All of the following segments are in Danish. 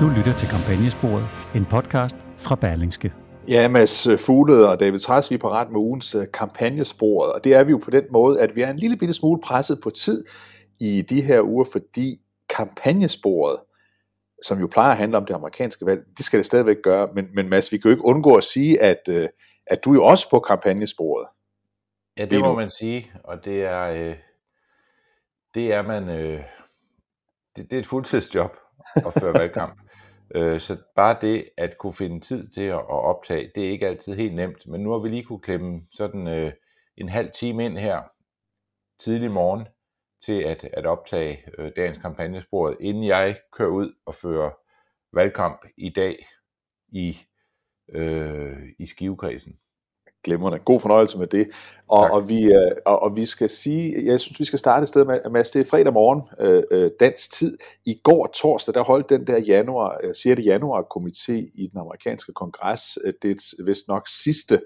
Du lytter til Kampagnesporet, en podcast fra Berlingske. Ja, Mads Fuglede og David Træs, vi er parat med ugens øh, kampagnesporet, og det er vi jo på den måde, at vi er en lille bitte smule presset på tid i de her uger, fordi kampagnesporet, som jo plejer at handle om det amerikanske valg, det skal det stadigvæk gøre, men, men Mads, vi kan jo ikke undgå at sige, at, øh, at du er jo også på kampagnesporet. Ja, det må man sige, og det er, øh, det er man, øh, det, det er et fuldtidsjob at føre valgkamp. Øh, så bare det at kunne finde tid til at, optage, det er ikke altid helt nemt. Men nu har vi lige kunne klemme sådan øh, en halv time ind her tidlig morgen til at, at optage øh, dagens kampagnesporet, inden jeg kører ud og fører valgkamp i dag i, øh, i skivekredsen glimrende. God fornøjelse med det. Og, og, vi, øh, og, og vi skal sige, jeg synes, vi skal starte et sted med, Mads, det er fredag morgen, øh, øh, dansk tid. I går torsdag, der holdt den der januar, 6. januar komité i den amerikanske kongres, det er vist nok sidste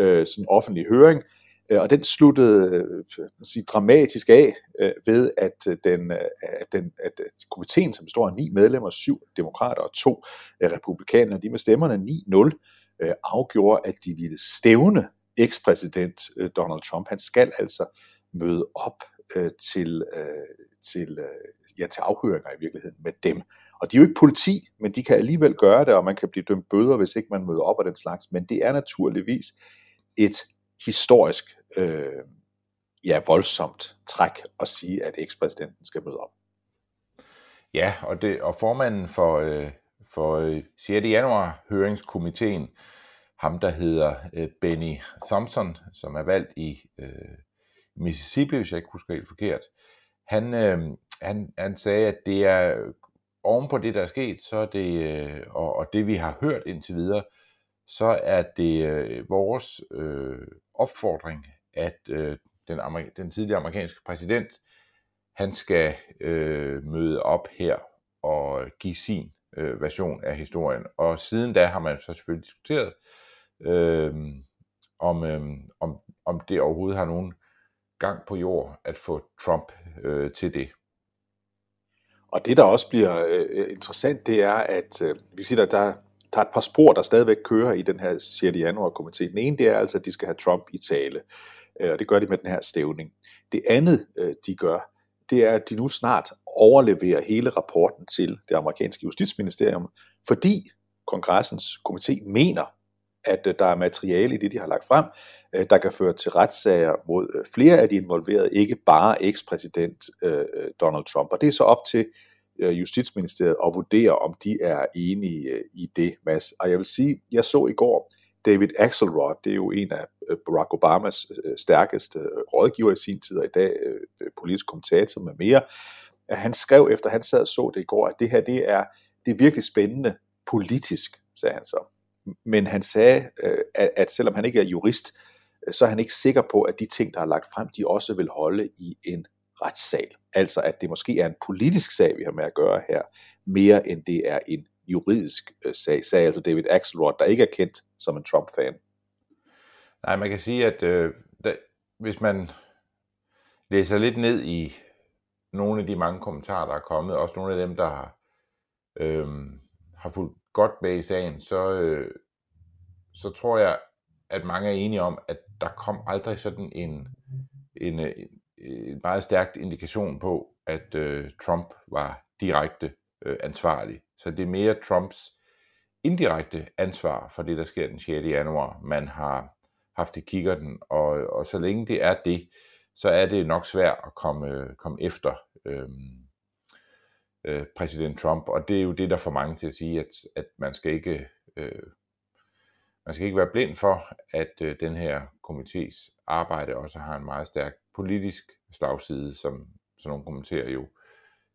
øh, sådan offentlige høring, og den sluttede øh, sige, dramatisk af øh, ved, at den, at den at komiteen, som består af ni medlemmer, syv demokrater og to republikanere, de med stemmerne 9-0, øh, afgjorde, at de ville stævne ekspræsident øh, Donald Trump. Han skal altså møde op øh, til, øh, til, øh, ja, til afhøringer i virkeligheden med dem. Og de er jo ikke politi, men de kan alligevel gøre det, og man kan blive dømt bøder, hvis ikke man møder op og den slags. Men det er naturligvis et historisk, øh, ja, voldsomt træk at sige, at ekspræsidenten skal møde op. Ja, og, det, og formanden for, øh, for øh, 6. Januar høringskomiteen, ham der hedder øh, Benny Thompson, som er valgt i øh, Mississippi, hvis jeg ikke husker helt forkert, han, øh, han, han sagde, at det er oven på det, der er sket, så er det, øh, og, og det vi har hørt indtil videre, så er det øh, vores øh, opfordring, at øh, den, Amer- den tidligere amerikanske præsident, han skal øh, møde op her og give sin øh, version af historien. Og siden da har man så selvfølgelig diskuteret, øh, om, øh, om, om det overhovedet har nogen gang på jord at få Trump øh, til det. Og det, der også bliver øh, interessant, det er, at øh, vi siger, at der, der er et par spor, der stadigvæk kører i den her 6. januar komité. Den ene, det er altså, at de skal have Trump i tale, øh, og det gør de med den her stævning. Det andet, øh, de gør, det er, at de nu snart overlevere hele rapporten til det amerikanske justitsministerium, fordi kongressens komité mener, at øh, der er materiale i det, de har lagt frem, øh, der kan føre til retssager mod øh, flere af de involverede, ikke bare ekspræsident Donald Trump. Og det er så op til Justitsministeriet at vurdere, om de er enige i det, Mads. Og jeg vil sige, jeg så i går David Axelrod, det er jo en af Barack Obamas stærkeste rådgiver i sin tid, og i dag politisk kommentator med mere. Han skrev efter han sad og så det i går, at det her det er, det er virkelig spændende politisk, sagde han så men han sagde, øh, at, at selvom han ikke er jurist, øh, så er han ikke sikker på, at de ting, der er lagt frem, de også vil holde i en retssal. Altså at det måske er en politisk sag, vi har med at gøre her, mere end det er en juridisk øh, sag, sagde altså David Axelrod, der ikke er kendt som en Trump-fan. Nej, man kan sige, at øh, da, hvis man læser lidt ned i nogle af de mange kommentarer, der er kommet, også nogle af dem, der har, øh, har fulgt godt med i sagen, så, øh, så tror jeg, at mange er enige om, at der kom aldrig sådan en, en, en, en meget stærkt indikation på, at øh, Trump var direkte øh, ansvarlig. Så det er mere Trumps indirekte ansvar for det, der sker den 6. januar, man har haft i kikkerten, og, og så længe det er det, så er det nok svært at komme, øh, komme efter øh, øh, præsident Trump, og det er jo det, der får mange til at sige, at, at man skal ikke øh, man skal ikke være blind for, at øh, den her komités arbejde også har en meget stærk politisk slagside, som sådan nogle kommenterer jo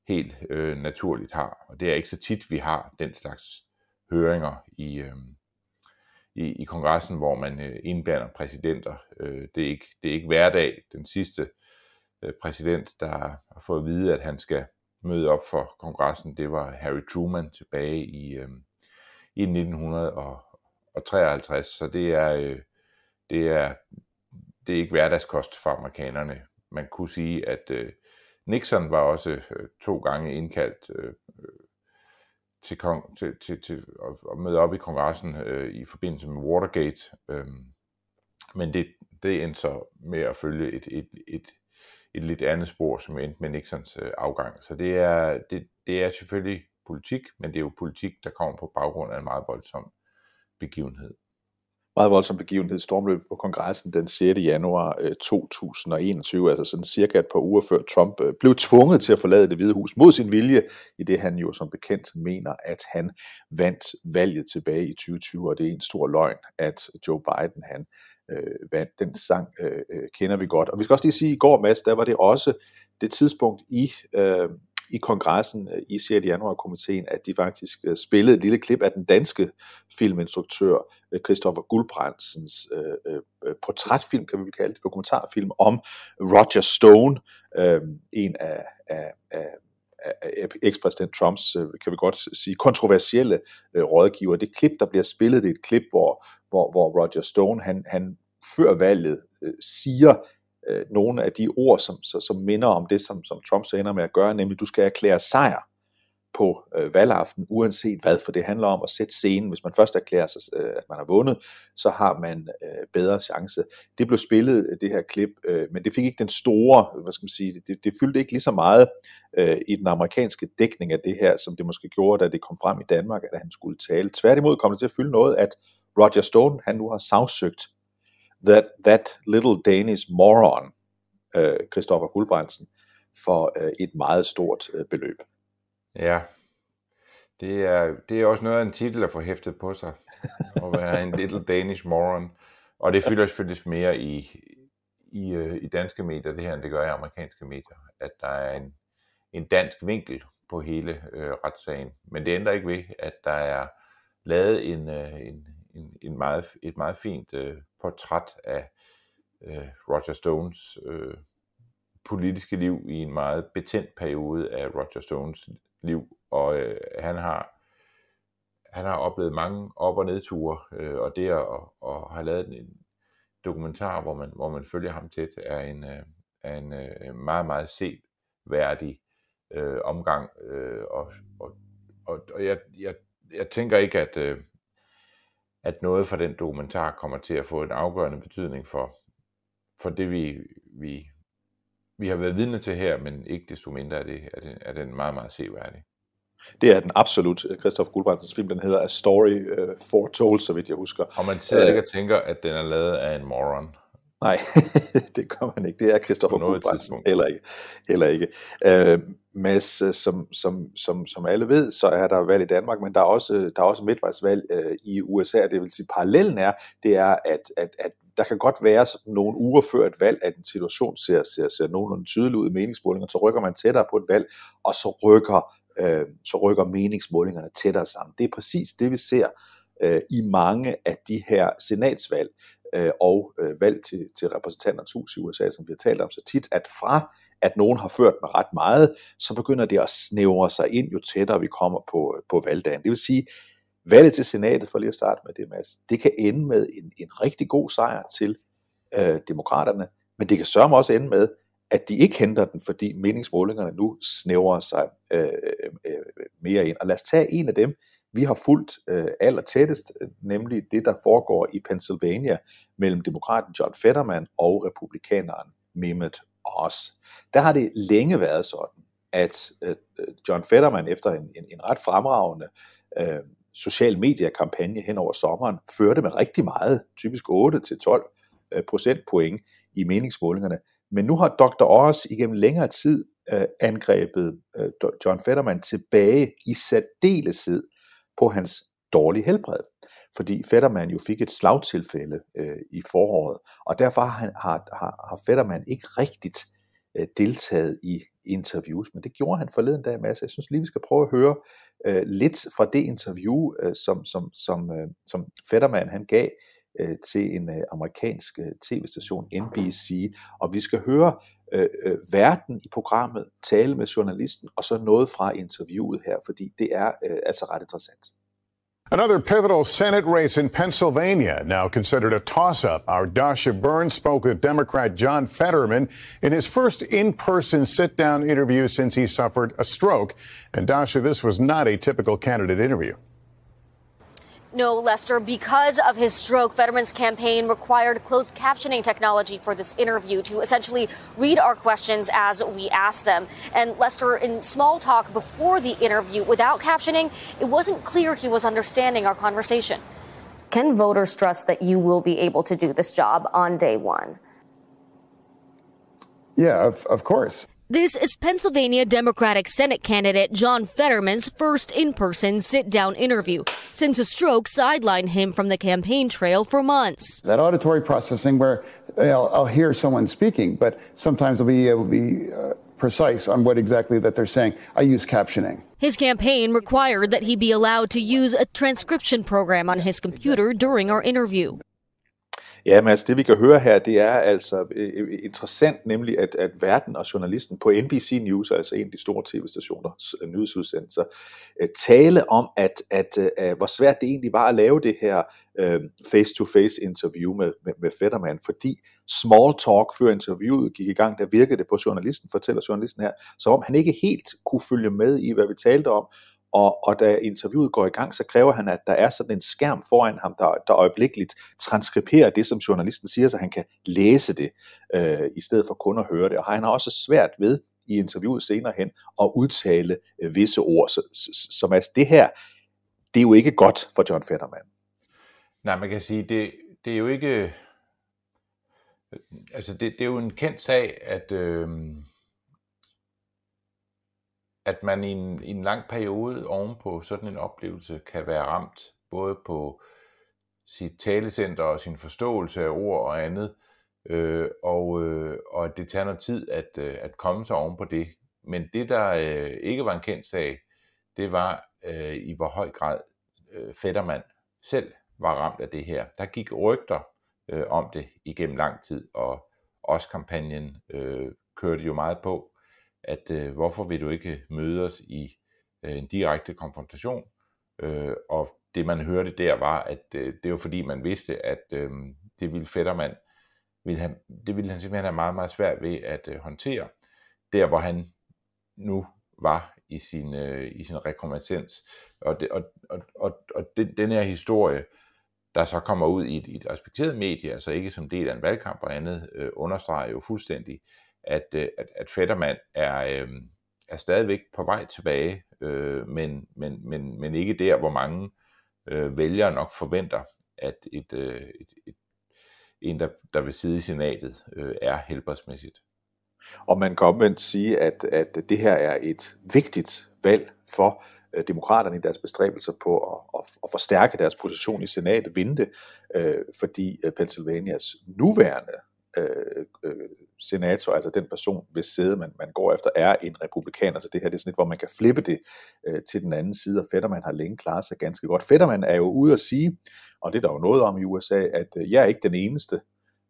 helt øh, naturligt har. Og det er ikke så tit, vi har den slags høringer i, øh, i, i kongressen, hvor man øh, indblander præsidenter. Øh, det, er ikke, det er ikke hverdag. Den sidste øh, Øh, præsident, der har fået at vide, at han skal møde op for kongressen, det var Harry Truman tilbage i, øh, i 1953, så det er, øh, det er, det er ikke hverdagskost for amerikanerne. Man kunne sige, at øh, Nixon var også øh, to gange indkaldt øh, til, kong, til, til, til at møde op i kongressen øh, i forbindelse med Watergate. Øh, men det, det endte så med at følge et, et, et, et lidt andet spor, som endte med Nixons øh, afgang. Så det er, det, det er selvfølgelig politik, men det er jo politik, der kommer på baggrund af en meget voldsom begivenhed meget voldsom begivenhed, stormløb på kongressen den 6. januar øh, 2021, altså sådan cirka et par uger før Trump øh, blev tvunget til at forlade det hvide hus mod sin vilje, i det han jo som bekendt mener, at han vandt valget tilbage i 2020, og det er en stor løgn, at Joe Biden han øh, vandt. Den sang øh, øh, kender vi godt. Og vi skal også lige sige, at i går, Mads, der var det også det tidspunkt i øh, i kongressen øh, i 6. januar-komiteen, at de faktisk øh, spillede et lille klip af den danske filminstruktør Christoffer Guldbrandsens øh, øh, portrætfilm, kan vi kalde det, dokumentarfilm om Roger Stone, øh, en af, af af ekspræsident Trumps, øh, kan vi godt sige, kontroversielle øh, rådgiver. Det klip, der bliver spillet, det er et klip, hvor, hvor, hvor Roger Stone, han, han før valget øh, siger, øh, nogle af de ord, som, som, som minder om det, som, som Trump så ender med at gøre, nemlig du skal erklære sejr på øh, valgaften, uanset hvad, for det handler om at sætte scenen. Hvis man først erklærer sig, øh, at man har vundet, så har man øh, bedre chance. Det blev spillet, øh, det her klip, øh, men det fik ikke den store, hvad skal man sige, det, det fyldte ikke lige så meget øh, i den amerikanske dækning af det her, som det måske gjorde, da det kom frem i Danmark, at han skulle tale. Tværtimod kom det til at fylde noget, at Roger Stone, han nu har sagsøgt that, that little Danish moron, øh, Christoffer Hulbrandsen, for øh, et meget stort øh, beløb. Ja, det er, det er også noget af en titel at få hæftet på sig, at være en little Danish moron. Og det fylder selvfølgelig mere i, i, øh, i danske medier, det her, end det gør i amerikanske medier, at der er en, en dansk vinkel på hele øh, retssagen. Men det ændrer ikke ved, at der er lavet en, øh, en, en, en meget, et meget fint øh, portræt af øh, Roger Stones øh, politiske liv i en meget betændt periode af Roger Stones liv, og øh, han har han har oplevet mange op- og nedture, øh, og det at, at have lavet en dokumentar, hvor man, hvor man følger ham tæt, er en, øh, er en øh, meget, meget seværdig øh, omgang, øh, og, og, og, og jeg, jeg, jeg tænker ikke, at, øh, at noget fra den dokumentar kommer til at få en afgørende betydning for, for det, vi, vi, vi har været vidne til her, men ikke desto mindre er, det, er, det, er den meget, meget seværdig. Det er den absolut. Christoph Guldbrandsens film, den hedder A Story uh, Foretold, så vidt jeg husker. Og man sidder ikke og tænker, at den er lavet af en moron. Nej, det gør man ikke. Det er Christoffer Guldbrandsen heller ikke. Heller ikke. Øh, Mads, øh, som, som, som, som alle ved, så er der valg i Danmark, men der er også, der er også midtvejsvalg øh, i USA, det vil sige parallellen er, det er, at, at, at der kan godt være sådan nogle uger før et valg, at en situation ser, ser, ser nogenlunde tydelig ud i meningsmålinger, så rykker man tættere på et valg, og så rykker, øh, så rykker meningsmålingerne tættere sammen. Det er præcis det, vi ser øh, i mange af de her senatsvalg øh, og øh, valg til, til repræsentanternes hus i USA, som vi har talt om så tit, at fra at nogen har ført med ret meget, så begynder det at snævre sig ind, jo tættere vi kommer på, øh, på valgdagen. Det vil sige, valget til senatet, for lige at starte med det, Mads, det kan ende med en, en rigtig god sejr til øh, demokraterne, men det kan sørge også ende med, at de ikke henter den, fordi meningsmålingerne nu snævrer sig øh, øh, øh, mere ind. Og lad os tage en af dem, vi har fulgt øh, allertættest, nemlig det, der foregår i Pennsylvania mellem demokraten John Fetterman og republikaneren Mehmet Oz. Der har det længe været sådan, at øh, øh John Fetterman efter en, en, en ret fremragende øh, social mediekampagne hen over sommeren, førte med rigtig meget, typisk 8-12 øh, procentpoint i meningsmålingerne. Men nu har Dr. Oz igennem længere tid øh, angrebet øh, John Fetterman tilbage i særdeleshed på hans dårlige helbred. Fordi Fetterman jo fik et slagtilfælde øh, i foråret, og derfor har, han, har, har, har Fetterman ikke rigtigt øh, deltaget i interviews, men det gjorde han forleden dag Mads. Jeg synes lige, vi skal prøve at høre øh, lidt fra det interview, øh, som, som, som, øh, som Fetterman han gav øh, til en øh, amerikansk øh, tv-station, NBC, og vi skal høre øh, øh, verden i programmet, tale med journalisten, og så noget fra interviewet her, fordi det er øh, altså ret interessant. Another pivotal Senate race in Pennsylvania, now considered a toss up. Our Dasha Burns spoke with Democrat John Fetterman in his first in person sit down interview since he suffered a stroke. And Dasha, this was not a typical candidate interview. No, Lester, because of his stroke, Veterans campaign required closed captioning technology for this interview to essentially read our questions as we ask them. And Lester, in small talk before the interview, without captioning, it wasn't clear he was understanding our conversation. Can voters trust that you will be able to do this job on day one? Yeah, of, of course. This is Pennsylvania Democratic Senate candidate John Fetterman's first in person sit down interview since a stroke sidelined him from the campaign trail for months. That auditory processing, where I'll, I'll hear someone speaking, but sometimes I'll be able to be uh, precise on what exactly that they're saying. I use captioning. His campaign required that he be allowed to use a transcription program on his computer during our interview. Ja, men altså det vi kan høre her, det er altså øh, øh interessant, nemlig at, at verden og journalisten på NBC News, altså en af de store tv-stationers øh, nyhedsudsendelser, øh, tale om, at, at, at hvor svært det egentlig var at lave det her øh, face-to-face interview med, med, med Fetterman, fordi small talk før interviewet gik i gang, der virkede det på journalisten, fortæller journalisten her, som om han ikke helt kunne følge med i, hvad vi talte om, og, og da interviewet går i gang, så kræver han, at der er sådan en skærm foran ham, der, der øjeblikkeligt transkriberer det, som journalisten siger, så han kan læse det, øh, i stedet for kun at høre det. Og han har også svært ved i interviewet senere hen at udtale øh, visse ord. Så, som altså det her, det er jo ikke godt for John Fetterman. Nej, man kan sige, det, det er jo ikke... Øh, altså, det, det er jo en kendt sag, at... Øh at man i en, i en lang periode ovenpå sådan en oplevelse kan være ramt, både på sit talecenter og sin forståelse af ord og andet, øh, og, øh, og at det tager noget tid at, øh, at komme sig ovenpå det. Men det, der øh, ikke var en kendt sag, det var øh, i hvor høj grad øh, Fetterman selv var ramt af det her. Der gik rygter øh, om det igennem lang tid, og også kampagnen øh, kørte jo meget på, at øh, hvorfor vil du ikke møde os i øh, en direkte konfrontation? Øh, og det man hørte der var, at øh, det var fordi man vidste, at øh, det ville Fetterman, ville han, det ville han simpelthen have meget, meget svært ved at øh, håndtere, der hvor han nu var i sin, øh, i sin rekonvalescens. Og, det, og, og, og, og den, den her historie, der så kommer ud i et, i et respekteret medie, altså ikke som del af en valgkamp og andet, øh, understreger jo fuldstændig, at, øh, at, at Fetterman er, øh, er stadigvæk på vej tilbage, øh, men, men, men, men ikke der, hvor mange øh, vælgere nok forventer, at et, øh, et, et, en, der, der vil sidde i senatet, øh, er helbredsmæssigt. Og man kan omvendt sige, at, at det her er et vigtigt valg for øh, demokraterne i deres bestræbelser på at, at, at forstærke deres position i senatet, vinde det, øh, fordi øh, Pennsylvanias nuværende øh, øh, senator, altså den person, hvis sæde man, man går efter, er en republikaner. Så det her det er sådan lidt, hvor man kan flippe det øh, til den anden side, og Fetterman har længe klaret sig ganske godt. Fetterman er jo ude at sige, og det er der jo noget om i USA, at øh, jeg er ikke den eneste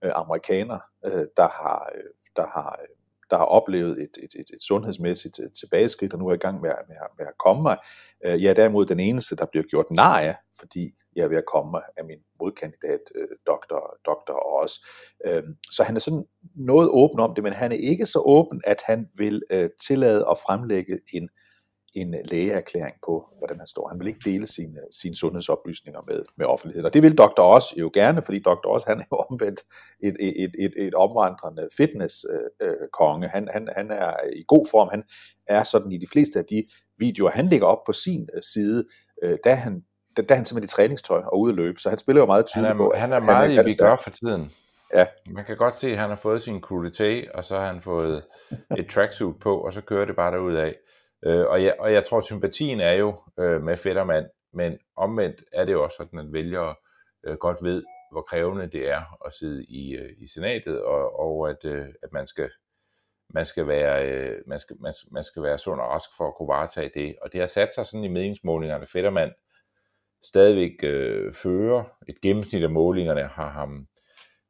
øh, amerikaner, øh, der har, øh, der har øh, der har oplevet et, et, et, et sundhedsmæssigt øh, tilbageskridt, og nu er i gang med, med, med at komme mig. Øh, jeg er derimod den eneste, der bliver gjort nar af, fordi jeg er ved at komme af min modkandidat, øh, doktor, doktor også. Øhm, så han er sådan noget åben om det, men han er ikke så åben, at han vil tillade at fremlægge en en lægeerklæring på, hvordan han står. Han vil ikke dele sine, sine sundhedsoplysninger med, med offentligheden. Og det vil Dr. Oz jo gerne, fordi Dr. Oz han er jo omvendt et, et, et, et omvandrende fitness-konge. han, han, han er i god form. Han er sådan i de fleste af de videoer, han lægger op på sin øh, side, øh, da han da, da han simpelthen i træningstøj og ude at løbe, så han spiller jo meget tydeligt han er, på. Han er meget han er i vigør for tiden. Ja. Man kan godt se, at han har fået sin crudité, og så har han fået et tracksuit på, og så kører det bare derud af. Øh, og, jeg, og jeg tror, sympatien er jo øh, med Fettermand, men omvendt er det jo også sådan, at vælgere øh, godt ved, hvor krævende det er at sidde i, øh, i senatet, og, og at, øh, at man skal man skal være øh, man skal, man, man skal være sund og rask for at kunne varetage det. Og det har sat sig sådan i meningsmålingerne. Fettermand stadigvæk øh, fører. Et gennemsnit af målingerne har ham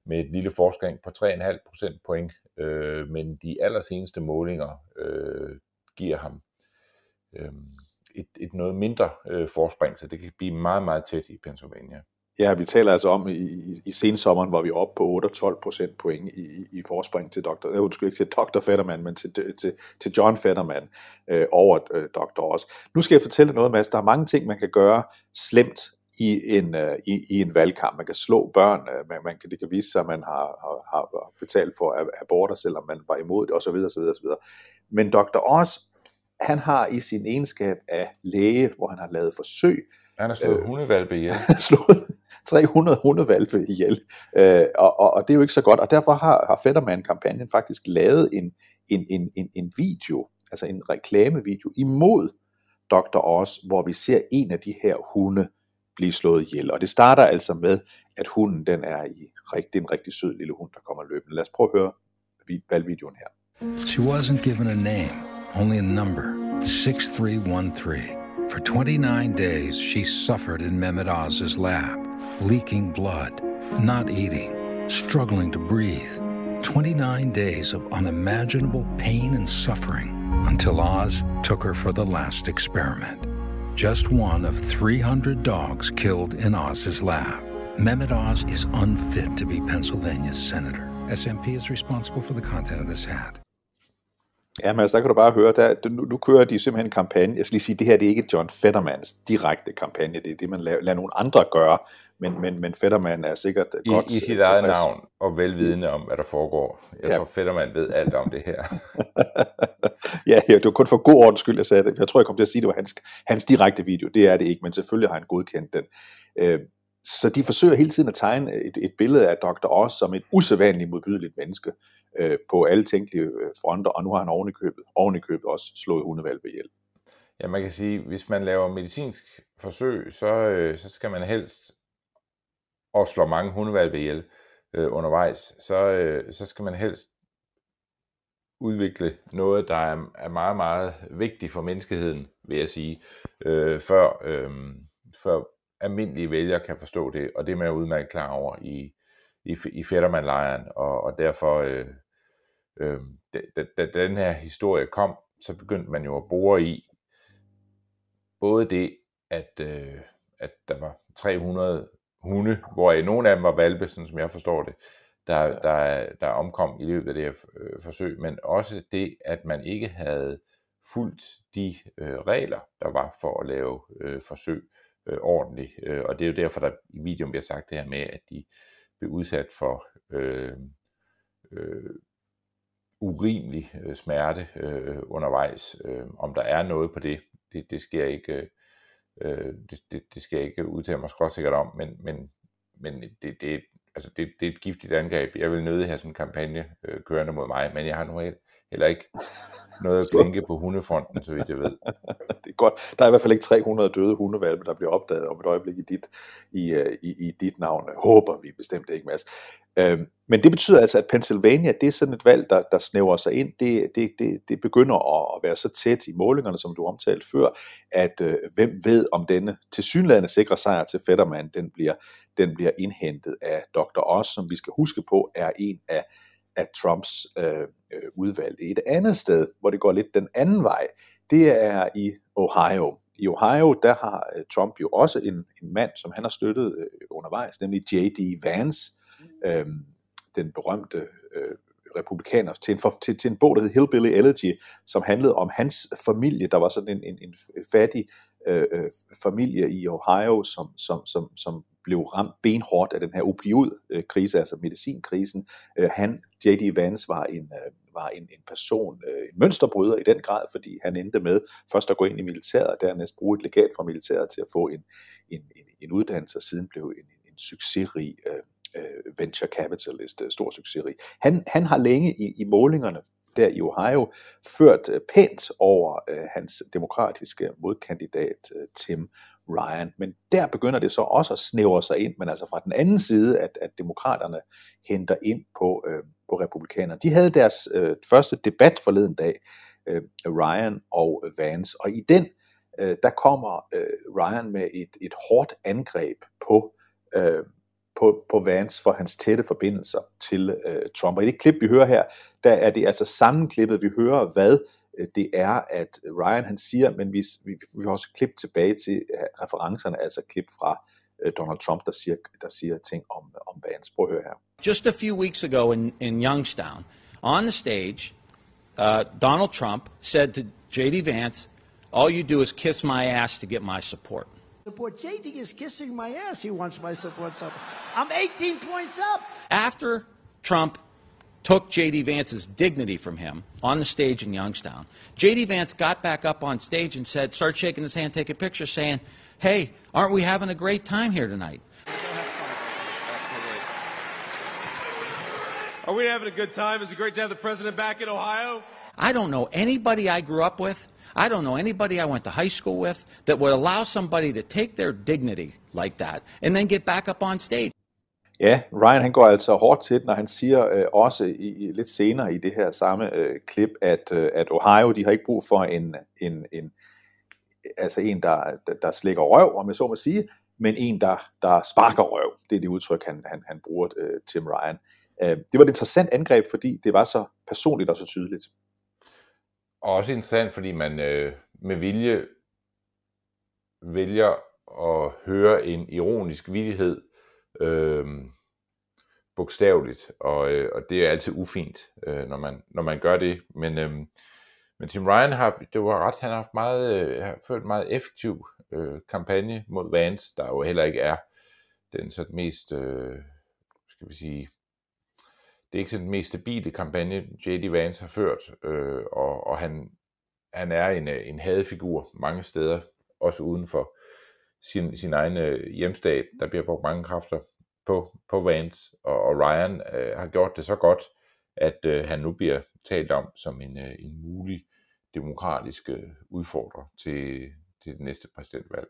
med et lille forskning på 3,5 procent point, øh, men de allerseneste målinger øh, giver ham øh, et, et noget mindre øh, forspring, så det kan blive meget, meget tæt i Pennsylvania. Ja, vi taler altså om i, i, i sensommeren, hvor vi er oppe på 8 12 procent point i, i forspring til Dr. Øh, undskyld ikke til Dr. Fetterman, men til, til, til John Fetterman øh, over øh, Dr. Oz. Nu skal jeg fortælle noget, Mads. Der er mange ting, man kan gøre slemt i en, øh, i, i en valgkamp. Man kan slå børn, øh, man, man kan, det kan vise sig, at man har, har, har betalt for aborter, selvom man var imod det, osv. osv., osv. Men Dr. Oz, han har i sin egenskab af læge, hvor han har lavet forsøg, han har slået øh, hundevalpe ihjel. slået 300 hundevalpe ihjel. Øh, og, og, og det er jo ikke så godt. Og derfor har, har Fetterman-kampagnen faktisk lavet en, en, en, en, en video, altså en reklamevideo imod Dr. Oz, hvor vi ser en af de her hunde blive slået ihjel. Og det starter altså med, at hunden den er i rigtig, en rigtig sød lille hund, der kommer løbende. Lad os prøve at høre valgvideoen her. She wasn't given a name, only a number, 6313. For 29 days, she suffered in Mehmet Oz's lab, leaking blood, not eating, struggling to breathe. 29 days of unimaginable pain and suffering until Oz took her for the last experiment. Just one of 300 dogs killed in Oz's lab. Mehmet Oz is unfit to be Pennsylvania's senator. SMP is responsible for the content of this ad. Ja, men altså, der kan du bare høre, der, nu, nu kører de simpelthen en kampagne. Jeg skal lige sige, det her det er ikke John Fettermans direkte kampagne, det er det, man lader, lader nogle andre gøre, men, men, men Fetterman er sikkert I, godt I sit eget navn og velvidende om, hvad der foregår. Jeg ja. tror, Fetterman ved alt om det her. ja, ja, det var kun for god ordens skyld, jeg sagde det. Jeg tror, jeg kom til at sige, det var hans, hans direkte video. Det er det ikke, men selvfølgelig har han godkendt den. Øh, så de forsøger hele tiden at tegne et, et billede af Dr. Oz som et usædvanligt modbydeligt menneske øh, på alle tænkelige øh, fronter, og nu har han ovenikøbet, ovenikøbet også slået hundevalpe ihjel. Ja, man kan sige, hvis man laver medicinsk forsøg, så, øh, så skal man helst og slå mange hundevalpe ihjel øh, undervejs, så, øh, så skal man helst udvikle noget, der er, er meget, meget vigtigt for menneskeheden, vil jeg sige, øh, før, øh, før almindelige vælgere kan forstå det, og det er man udmærket klar over i, i, i Fetterman-lejren, og, og derfor, øh, øh, da, da, den her historie kom, så begyndte man jo at bore i både det, at, øh, at der var 300 hunde, hvor nogle af dem var valpe, sådan som jeg forstår det, der, der, der omkom i løbet af det her øh, forsøg, men også det, at man ikke havde fulgt de øh, regler, der var for at lave øh, forsøg øh, ordentligt. Øh, og det er jo derfor, der i videoen bliver sagt det her med, at de blev udsat for øh, øh, urimelig øh, smerte øh, undervejs. Øh, om der er noget på det, det, det sker ikke... Øh, det, det, det skal jeg ikke udtale mig skråsikkert om, men, men, men det, det, altså det, det er et giftigt angreb. Jeg vil nødig have sådan en kampagne øh, kørende mod mig, men jeg har nu heller ikke noget klinke på hundefronten, så vidt jeg ved. det er godt. Der er i hvert fald ikke 300 døde hundevalpe, der bliver opdaget om et øjeblik i dit, i, øh, i, i dit navn. Håber vi bestemt ikke, Mads. Øhm, men det betyder altså, at Pennsylvania, det er sådan et valg, der, der snæver sig ind. Det, det, det, det begynder at, at være så tæt i målingerne, som du omtalte før, at øh, hvem ved, om denne tilsyneladende sikre sejr til Fetterman, den bliver, den bliver indhentet af Dr. Oz, som vi skal huske på, er en af af Trumps øh, øh udvalgte. Et andet sted, hvor det går lidt den anden vej, det er i Ohio. I Ohio, der har øh, Trump jo også en, en mand, som han har støttet øh, undervejs, nemlig J.D. Vance, øh, den berømte øh, republikaner, til en, for, til, til en bog, der hed Hillbilly Elegy, som handlede om hans familie. Der var sådan en, en, en fattig øh, øh familie i Ohio, som, som, som, som blev ramt benhårdt af den her opioidkrise, altså medicinkrisen. Øh, han, J.D. Vance, var en, øh, var en, en person, øh, en mønsterbryder i den grad, fordi han endte med først at gå ind i militæret, og dernæst bruge et legat fra militæret til at få en, en, en, en uddannelse, og siden blev en, en succesrig øh, venture capitalist, stor succesrig. Han, han har længe i, i målingerne der i Ohio ført pænt over øh, hans demokratiske modkandidat øh, Tim Ryan. Men der begynder det så også at snævre sig ind, men altså fra den anden side, at, at demokraterne henter ind på, øh, på republikanerne. De havde deres øh, første debat forleden dag, øh, Ryan og Vance, og i den, øh, der kommer øh, Ryan med et, et hårdt angreb på, øh, på, på Vance for hans tætte forbindelser til øh, Trump. Og i det klip, vi hører her, der er det altså sammenklippet, vi hører, hvad det er, at Ryan han siger, men vi, vi, vi har også klip tilbage til øh, referencerne, altså klip fra øh, Donald Trump, der siger, der siger ting om, om Vance. Prøv at høre her. Just a few weeks ago in, in Youngstown, on the stage, uh, Donald Trump said to J.D. Vance, all you do is kiss my ass to get my support. Support. JD is kissing my ass. He wants my support. So I'm 18 points up. After Trump took J.D. Vance's dignity from him on the stage in Youngstown, J.D. Vance got back up on stage and said, started shaking his hand, taking pictures, saying, Hey, aren't we having a great time here tonight? Are we having a good time? Is it great to have the president back in Ohio? I don't know anybody I grew up with, I don't know anybody I went to high school with that would allow somebody to take their dignity like that and then get back up on stage. Ja, Ryan han går altså hårdt til når han siger øh, også i, i, lidt senere i det her samme øh, klip, at, øh, at Ohio, de har ikke brug for en, en, en altså en, der, der, der slikker røv, om jeg så må sige, men en, der, der sparker røv. Det er det udtryk, han, han, han bruger, øh, Tim Ryan. Øh, det var et interessant angreb, fordi det var så personligt og så tydeligt. Og også interessant, fordi man øh, med vilje vælger at høre en ironisk vidighed øh, bogstaveligt, og, øh, og det er altid ufint, øh, når, man, når man gør det. Men, øh, men Tim Ryan har, det var ret, han har haft meget, øh, har ført en meget effektiv øh, kampagne mod Vance, der jo heller ikke er den sådan mest, øh, skal vi sige, det er ikke sådan den mest stabile kampagne, J.D. Vance har ført, øh, og, og han, han er en, øh, en hadefigur mange steder, også uden for sin, sin egen øh, hjemstat. Der bliver brugt mange kræfter på, på Vance, og, og Ryan øh, har gjort det så godt, at øh, han nu bliver talt om som en, øh, en mulig demokratisk øh, udfordrer til, til det næste præsidentvalg.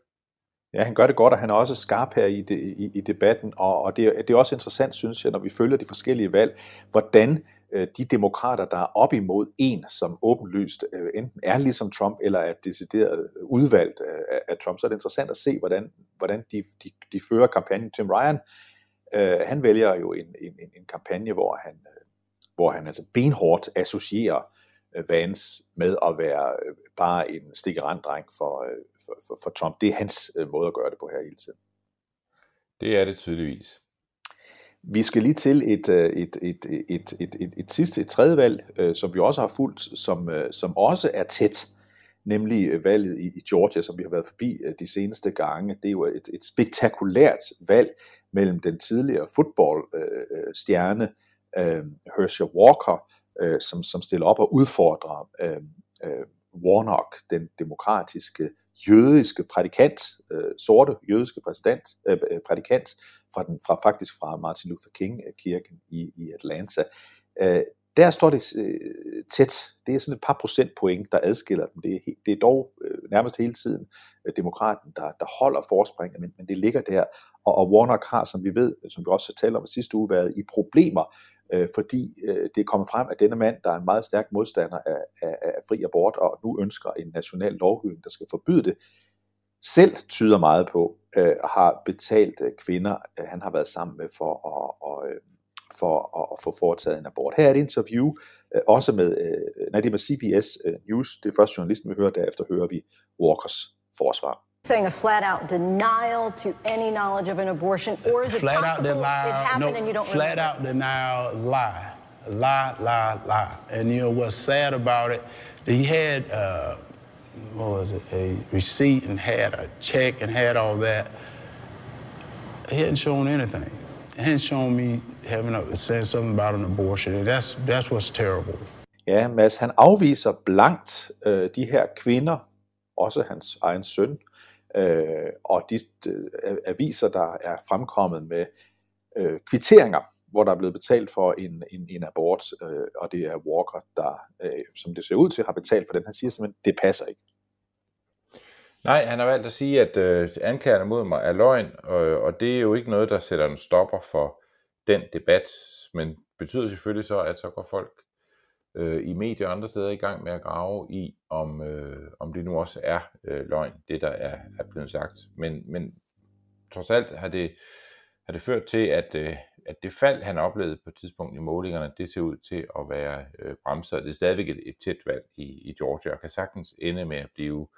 Ja, han gør det godt, og han er også skarp her i, de, i, i debatten, og, og det, er, det er også interessant, synes jeg, når vi følger de forskellige valg, hvordan øh, de demokrater, der er op imod en, som åbenlyst øh, enten er ligesom Trump, eller er decideret øh, udvalgt øh, af Trump, så er det interessant at se, hvordan, hvordan de, de, de fører kampagnen. Tim Ryan, øh, han vælger jo en, en, en kampagne, hvor han, øh, hvor han altså benhårdt associerer Øh, Vance med at være øh, bare en stikkeranddreng for, øh, for, for, for Trump. Det er hans måde at gøre det på her hele tiden. Det er det tydeligvis. Vi skal lige til et, et, et, et, et, et, et sidste, et tredje valg, som vi også har fulgt, som, som også er tæt, nemlig valget i, i Georgia, som vi har været forbi de seneste gange. Det er jo et, et spektakulært valg mellem den tidligere fodboldstjerne øh, Herschel Walker øh, som, som stiller op og udfordrer øh, øh, Warnock, den demokratiske jødiske prædikant, øh, sorte jødiske præsident, øh, øh prædikant fra, den, fra faktisk fra Martin Luther King øh, kirken i, i Atlanta. Øh, der står det øh, tæt. Det er sådan et par procentpoint, der adskiller dem. Det er, det er dog øh, nærmest hele tiden øh, demokraten, der, der holder forspringet, men, men det ligger der. Og, og Warnock har, som vi ved, som vi også talte om sidste uge, været i problemer øh, fordi øh, det er kommet frem, at denne mand, der er en meget stærk modstander af, af, af fri abort, og nu ønsker en national lovgivning, der skal forbyde det, selv tyder meget på, øh, har betalt øh, kvinder, øh, han har været sammen med for at, og, øh, for at, at få foretaget en abort. Her er et interview, øh, også med, øh, nej, det er med CBS øh, News, det er første journalisten, vi hører, derefter hører vi Walkers forsvar. Saying a flat out denial to any knowledge of an abortion, or is it flat possible out denial, it happened no, and you don't flat remember? out denial, lie, lie, lie, lie. And you know what's sad about it? He had uh, what was it? A receipt and had a check and had all that. He hadn't shown anything. He hadn't shown me having a, saying something about an abortion, and that's that's what's terrible. Ja, Mads, han afviser blankt øh, de her kvinder, også hans egen søn, øh, og de øh, aviser, der er fremkommet med øh, kvitteringer, hvor der er blevet betalt for en, en, en abort, øh, og det er Walker, der, øh, som det ser ud til, har betalt for den. Han siger simpelthen, det passer ikke. Nej, han har valgt at sige, at øh, anklagerne mod mig er løgn, og, og det er jo ikke noget, der sætter en stopper for den debat, men betyder selvfølgelig så, at så går folk øh, i medier og andre steder i gang med at grave i, om, øh, om det nu også er øh, løgn, det der er, er blevet sagt. Men, men trods alt har det har det ført til, at, øh, at det fald, han oplevede på et tidspunkt i målingerne, det ser ud til at være øh, bremset. Det er stadigvæk et, et tæt valg i, i Georgia, og kan sagtens ende med at blive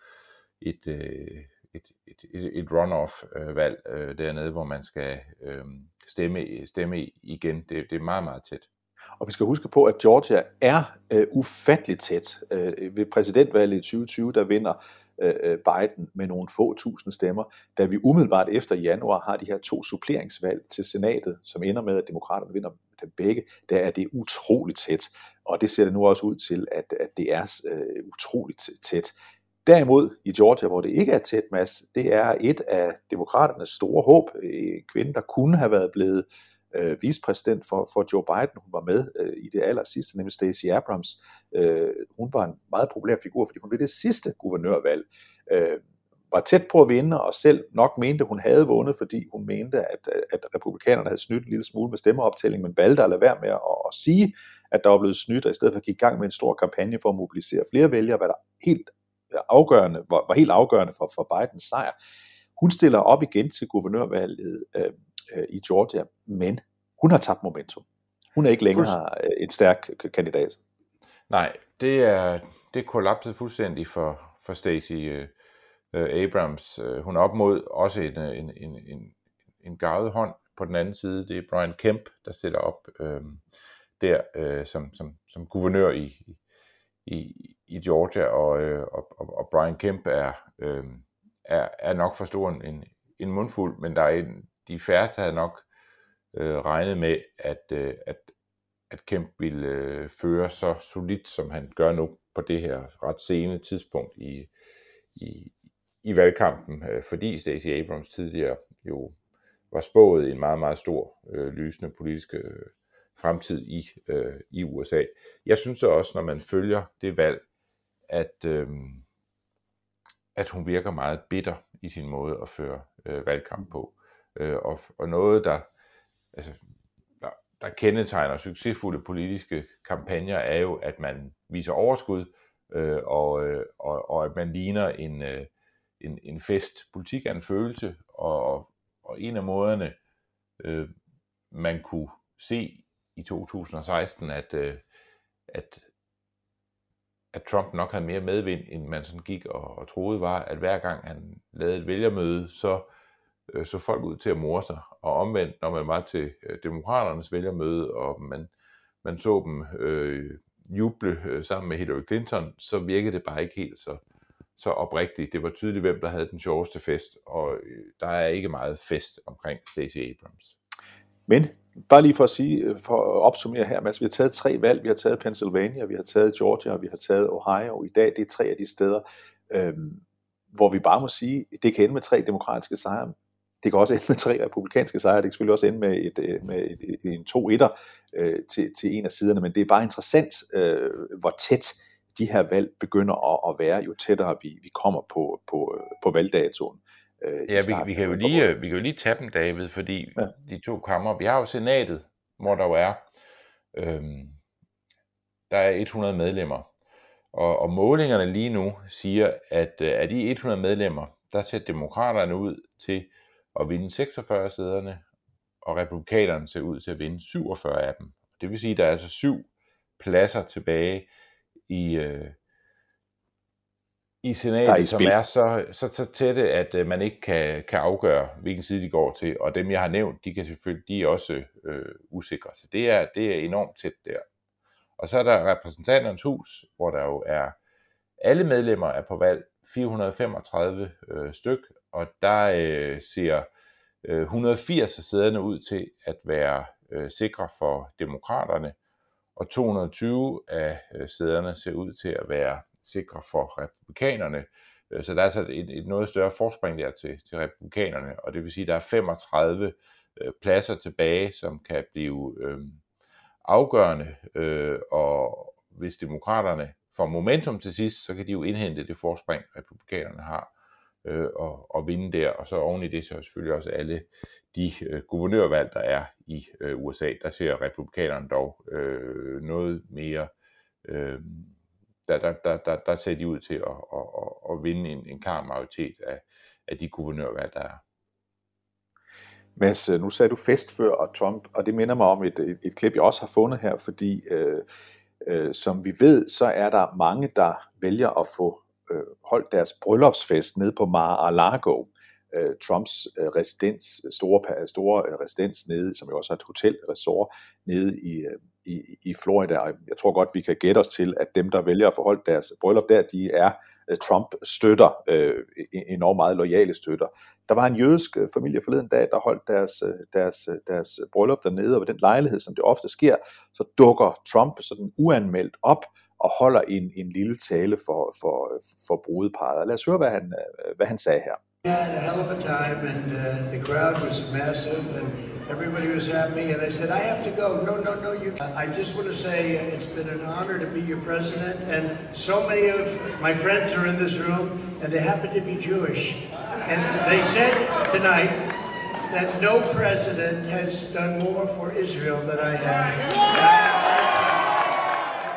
et, øh, et, et, et, et runoff-valg øh, øh, dernede, hvor man skal øh, stemme, stemme igen. Det, det er meget, meget tæt. Og vi skal huske på, at Georgia er øh, ufatteligt tæt. Øh, ved præsidentvalget i 2020, der vinder øh, øh, Biden med nogle få tusind stemmer. Da vi umiddelbart efter januar har de her to suppleringsvalg til senatet, som ender med, at demokraterne vinder dem begge, der er det utroligt tæt. Og det ser det nu også ud til, at, at det er øh, utroligt tæt. Derimod i Georgia, hvor det ikke er tæt, Mads, det er et af demokraternes store håb. En kvinde, der kunne have været blevet øh, Øh, vicepræsident for, for Joe Biden. Hun var med øh, i det aller sidste, nemlig Stacey Abrams. Øh, hun var en meget populær figur, fordi hun ved det sidste guvernørvalg øh, var tæt på at vinde, og selv nok mente, hun havde vundet, fordi hun mente, at, at republikanerne havde snydt en lille smule med stemmeoptælling, men valgte at lade være med at, at sige, at der var blevet snydt, og i stedet for at gik i gang med en stor kampagne for at mobilisere flere vælgere, hvad der helt afgørende, var, var helt afgørende for, for Bidens sejr. Hun stiller op igen til guvernørvalget øh, øh, i Georgia, men hun har tabt momentum. Hun er ikke længere øh, en stærk kandidat. Nej, det er, det kollapset fuldstændig for, for Stacey uh, Abrams. Uh, hun er op mod også en, en, en, en, en gavet hånd på den anden side. Det er Brian Kemp, der stiller op uh, der uh, som, som, som guvernør i, i, i Georgia, og, og, og Brian Kemp er, uh, er, er nok for stor en, en mundfuld, men der er en, de færreste havde nok øh, regnet med, at, øh, at, at Kemp ville øh, føre så solidt, som han gør nu på det her ret sene tidspunkt i, i, i valgkampen, øh, fordi Stacey Abrams tidligere jo var spået en meget, meget stor øh, lysende politisk øh, fremtid i, øh, i USA. Jeg synes også, når man følger det valg, at, øh, at hun virker meget bitter i sin måde at føre øh, valgkamp på. Øh, og, og noget, der, altså, der, der kendetegner succesfulde politiske kampagner, er jo, at man viser overskud, øh, og, øh, og, og at man ligner en, øh, en, en fest. Politik er en følelse, og, og en af måderne, øh, man kunne se i 2016, at, øh, at, at Trump nok havde mere medvind, end man sådan gik og, og troede var, at hver gang han lavede et vælgermøde, så øh, så folk ud til at more sig. Og omvendt, når man var til øh, demokraternes vælgermøde, og man, man så dem øh, juble øh, sammen med Hillary Clinton, så virkede det bare ikke helt så, så oprigtigt. Det var tydeligt, hvem der havde den sjoveste fest, og øh, der er ikke meget fest omkring Stacey Abrams. Men bare lige for at sige, øh, for at opsummere her, Mads, vi har taget tre valg. Vi har taget Pennsylvania, vi har taget Georgia, og vi har taget Ohio. I dag det er tre af de steder, øhm, hvor vi bare må sige, det kan ende med tre demokratiske sejre, det kan også ende med tre republikanske sejre, det kan selvfølgelig også ende med, et, øh, med et, et, en to etter øh, til, til en af siderne, men det er bare interessant, øh, hvor tæt de her valg begynder at, at være, jo tættere vi, vi kommer på, på, på valgdatoen. Øh, ja, vi, vi, kan jo lige, vi kan jo lige tage dem, David, fordi ja. de to kammer, vi har jo senatet, hvor der jo er, øh, der er 100 medlemmer, og, og målingerne lige nu siger, at øh, af de 100 medlemmer, der ser demokraterne ud til at vinde 46 sæderne, og republikanerne ser ud til at vinde 47 af dem. Det vil sige, at der er altså syv pladser tilbage i, øh, i senatet, i som er så, så, så tætte, at øh, man ikke kan, kan afgøre, hvilken side de går til. Og dem, jeg har nævnt, de kan selvfølgelig, de er også øh, usikre. Så det er, det er enormt tæt der. Og så er der repræsentanternes hus, hvor der jo er, alle medlemmer er på valg, 435 øh, styk, og der øh, ser øh, 180 af sæderne ud til at være øh, sikre for demokraterne, og 220 af øh, sæderne ser ud til at være sikre for republikanerne. Øh, så der er altså et, et noget større forspring der til, til republikanerne, og det vil sige, at der er 35 øh, pladser tilbage, som kan blive øh, afgørende, øh, og hvis demokraterne får momentum til sidst, så kan de jo indhente det forspring, republikanerne har øh, og, og vinde der. Og så oven i det, så selvfølgelig også alle de øh, guvernørvalg, der er i øh, USA. Der ser republikanerne dog øh, noget mere... Øh, der, der, der, der, der ser de ud til at, at, at, at vinde en, en klar majoritet af, af de guvernørvalg, der er. Mads, øh, nu sagde du fest før og Trump, og det minder mig om et, et, et klip, jeg også har fundet her, fordi øh, øh, som vi ved, så er der mange, der vælger at få øh, holdt deres bryllupsfest nede på Mar-a-Lago, øh, Trumps øh, residens, store, store øh, residens nede, som jo også er et hotelresort nede i, øh, i, i Florida. Og jeg tror godt, vi kan gætte os til, at dem, der vælger at forholde deres bryllup der, de er øh, Trump-støtter, øh, enormt meget lojale støtter. Der var en jødisk øh, familie forleden dag, der holdt deres, øh, deres, øh, deres bryllup dernede, og ved den lejlighed, som det ofte sker, så dukker Trump sådan uanmeldt op og holder en, en lille tale for, for, for brudeparet. Lad os høre, hvad han, hvad han sagde her. We had a hell of a time, and uh, the crowd was massive, and everybody was happy. And I said, I have to go. No, no, no, you. I just want to say it's been an honor to be your president, and so many of my friends are in this room, and they happen to be Jewish. And they said tonight that no president has done more for Israel than I have.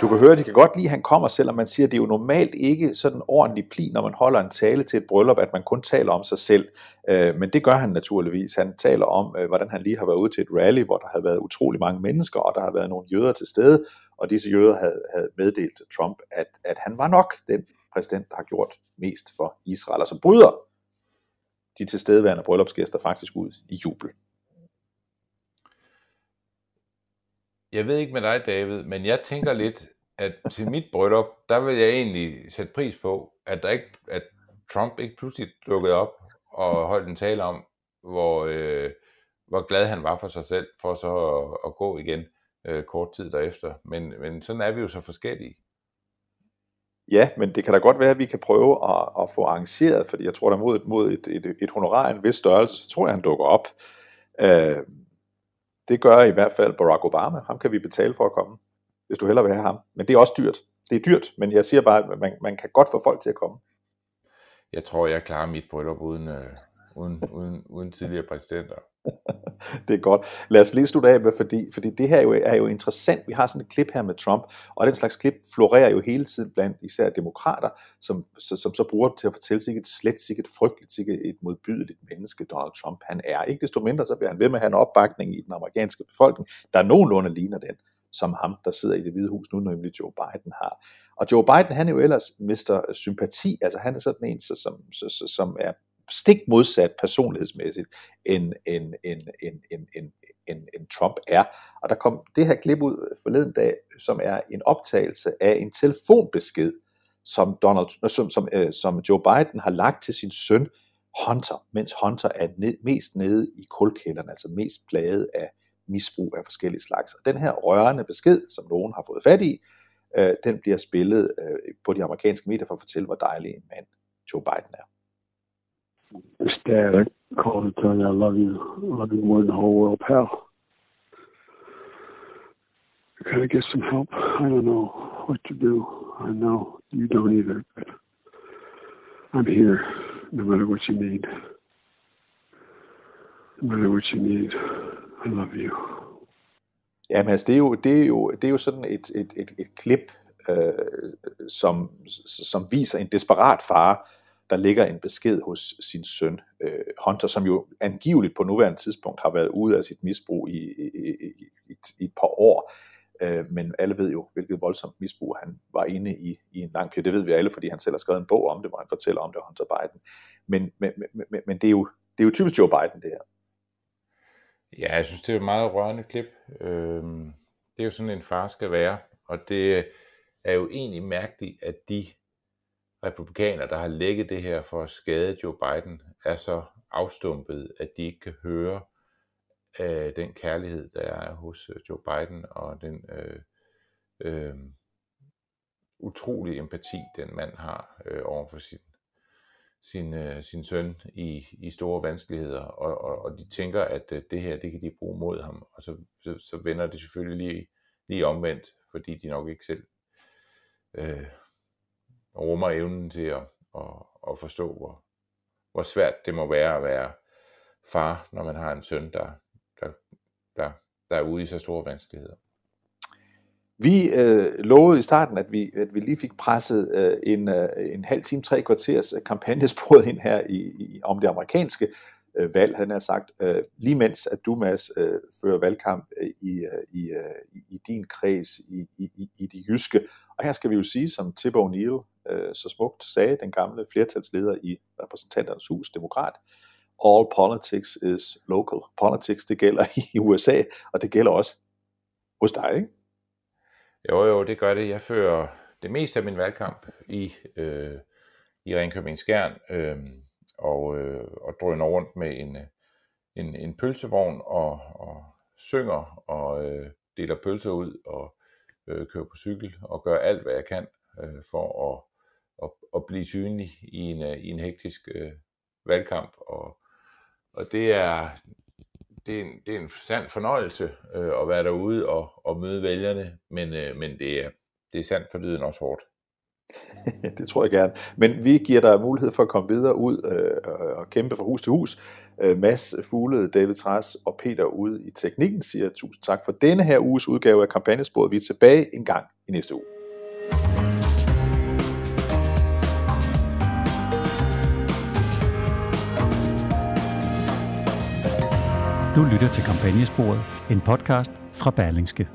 Du kan høre, de kan godt lide, at han kommer, selvom man siger, at det er jo normalt ikke sådan ordentlig pli, når man holder en tale til et bryllup, at man kun taler om sig selv. Øh, men det gør han naturligvis. Han taler om, øh, hvordan han lige har været ude til et rally, hvor der har været utrolig mange mennesker, og der har været nogle jøder til stede, og disse jøder havde, havde meddelt Trump, at, at han var nok den præsident, der har gjort mest for Israel. Og så bryder de tilstedeværende bryllupsgæster faktisk ud i jubel. Jeg ved ikke med dig, David, men jeg tænker lidt, at til mit bryllup, der vil jeg egentlig sætte pris på, at, der ikke, at Trump ikke pludselig dukkede op og holdt en tale om, hvor, øh, hvor glad han var for sig selv, for så at, at gå igen øh, kort tid derefter. Men, men sådan er vi jo så forskellige. Ja, men det kan da godt være, at vi kan prøve at, at få arrangeret, fordi jeg tror, der mod, mod et, et, et honorar en vis størrelse, så tror jeg, han dukker op. Øh, det gør i hvert fald Barack Obama. Ham kan vi betale for at komme, hvis du hellere vil have ham. Men det er også dyrt. Det er dyrt, men jeg siger bare, at man, man kan godt få folk til at komme. Jeg tror, jeg klarer mit bryllup uden, øh, uden, uden, uden tidligere præsidenter. det er godt. Lad os lige slutte af med, fordi, fordi det her jo, er jo interessant. Vi har sådan et klip her med Trump, og den slags klip florerer jo hele tiden blandt især demokrater, som, som, som så bruger dem til at fortælle sig et slet, sikkert frygteligt, sikkert et modbydeligt menneske, Donald Trump han er. Ikke desto mindre, så bliver han ved med at have en opbakning i den amerikanske befolkning, der nogenlunde ligner den, som ham, der sidder i det hvide hus nu, nemlig Joe Biden har. Og Joe Biden, han er jo ellers mister sympati, altså han er sådan en, som, som, som er stik modsat personlighedsmæssigt, end, end, end, end, end, end, end, end Trump er. Og der kom det her klip ud forleden dag, som er en optagelse af en telefonbesked, som, Donald, øh, som, som, øh, som Joe Biden har lagt til sin søn Hunter, mens Hunter er ned, mest nede i kulkælderen, altså mest plaget af misbrug af forskellige slags. Og den her rørende besked, som nogen har fået fat i, øh, den bliver spillet øh, på de amerikanske medier for at fortælle, hvor dejlig en mand Joe Biden er. It's Dad. I called to tell you I love you. I love you more than the whole world, pal. Can I get some help? I don't know what to do. I know you don't either, but I'm here no matter what you need. No matter what you need, I love you. Jamen altså, det er jo, det er jo, det er jo sådan et, et, et, et klip, øh, som, som viser en desperat far, der ligger en besked hos sin søn øh, Hunter, som jo angiveligt på nuværende tidspunkt har været ude af sit misbrug i, i, i, i, i et par år. Øh, men alle ved jo, hvilket voldsomt misbrug han var inde i i en lang periode. Det ved vi alle, fordi han selv har skrevet en bog om det, hvor han fortæller om det, Hunter Biden. Men, men, men, men det, er jo, det er jo typisk Joe Biden, det her. Ja, jeg synes, det er et meget rørende klip. Øh, det er jo sådan, en far skal være. Og det er jo egentlig mærkeligt, at de republikaner, der har lægget det her for at skade Joe Biden, er så afstumpet, at de ikke kan høre øh, den kærlighed, der er hos øh, Joe Biden, og den øh, øh, utrolige empati, den mand har øh, over for sin, sin, øh, sin søn i, i store vanskeligheder, og, og, og de tænker, at øh, det her, det kan de bruge mod ham, og så, så, så vender det selvfølgelig lige, lige omvendt, fordi de nok ikke selv øh, rummer evnen til at, at, at forstå, hvor, hvor svært det må være at være far, når man har en søn, der, der, der, der er ude i så store vanskeligheder. Vi øh, lovede i starten, at vi, at vi lige fik presset øh, en, øh, en halv time, tre kvarters øh, kampagnesporet ind her i, i, om det amerikanske øh, valg, han har sagt, øh, lige mens at du, Mads, øh, fører valgkamp øh, i, øh, i, øh, i din kreds i, i, i de jyske. Og her skal vi jo sige, som Tip O'Neill øh, så smukt sagde, den gamle flertalsleder i repræsentanternes hus, demokrat, all politics is local. Politics, det gælder i USA, og det gælder også hos dig, ikke? Jo, jo, det gør det. Jeg fører det meste af min valgkamp i, øh, i Ringkøbing Skjern, øh, og, øh, og drøner rundt med en, øh, en, en pølsevogn og, og synger og øh, deler pølser ud og øh, kører på cykel og gør alt, hvad jeg kan øh, for at, at, at blive synlig i en, øh, i en hektisk øh, valgkamp. Og, og det er, det er, en, det er en sand fornøjelse øh, at være derude og, og møde vælgerne, men, øh, men det, er, det er sandt for lyden også hårdt. det tror jeg gerne. Men vi giver dig mulighed for at komme videre ud øh, og kæmpe fra hus til hus. Øh, Mads Fuglede, David Træs og Peter ude i teknikken siger tusind tak for denne her uges udgave af kampagnesporet. Vi er tilbage en gang i næste uge. Du lytter til Kampagnesporet, en podcast fra Berlingske.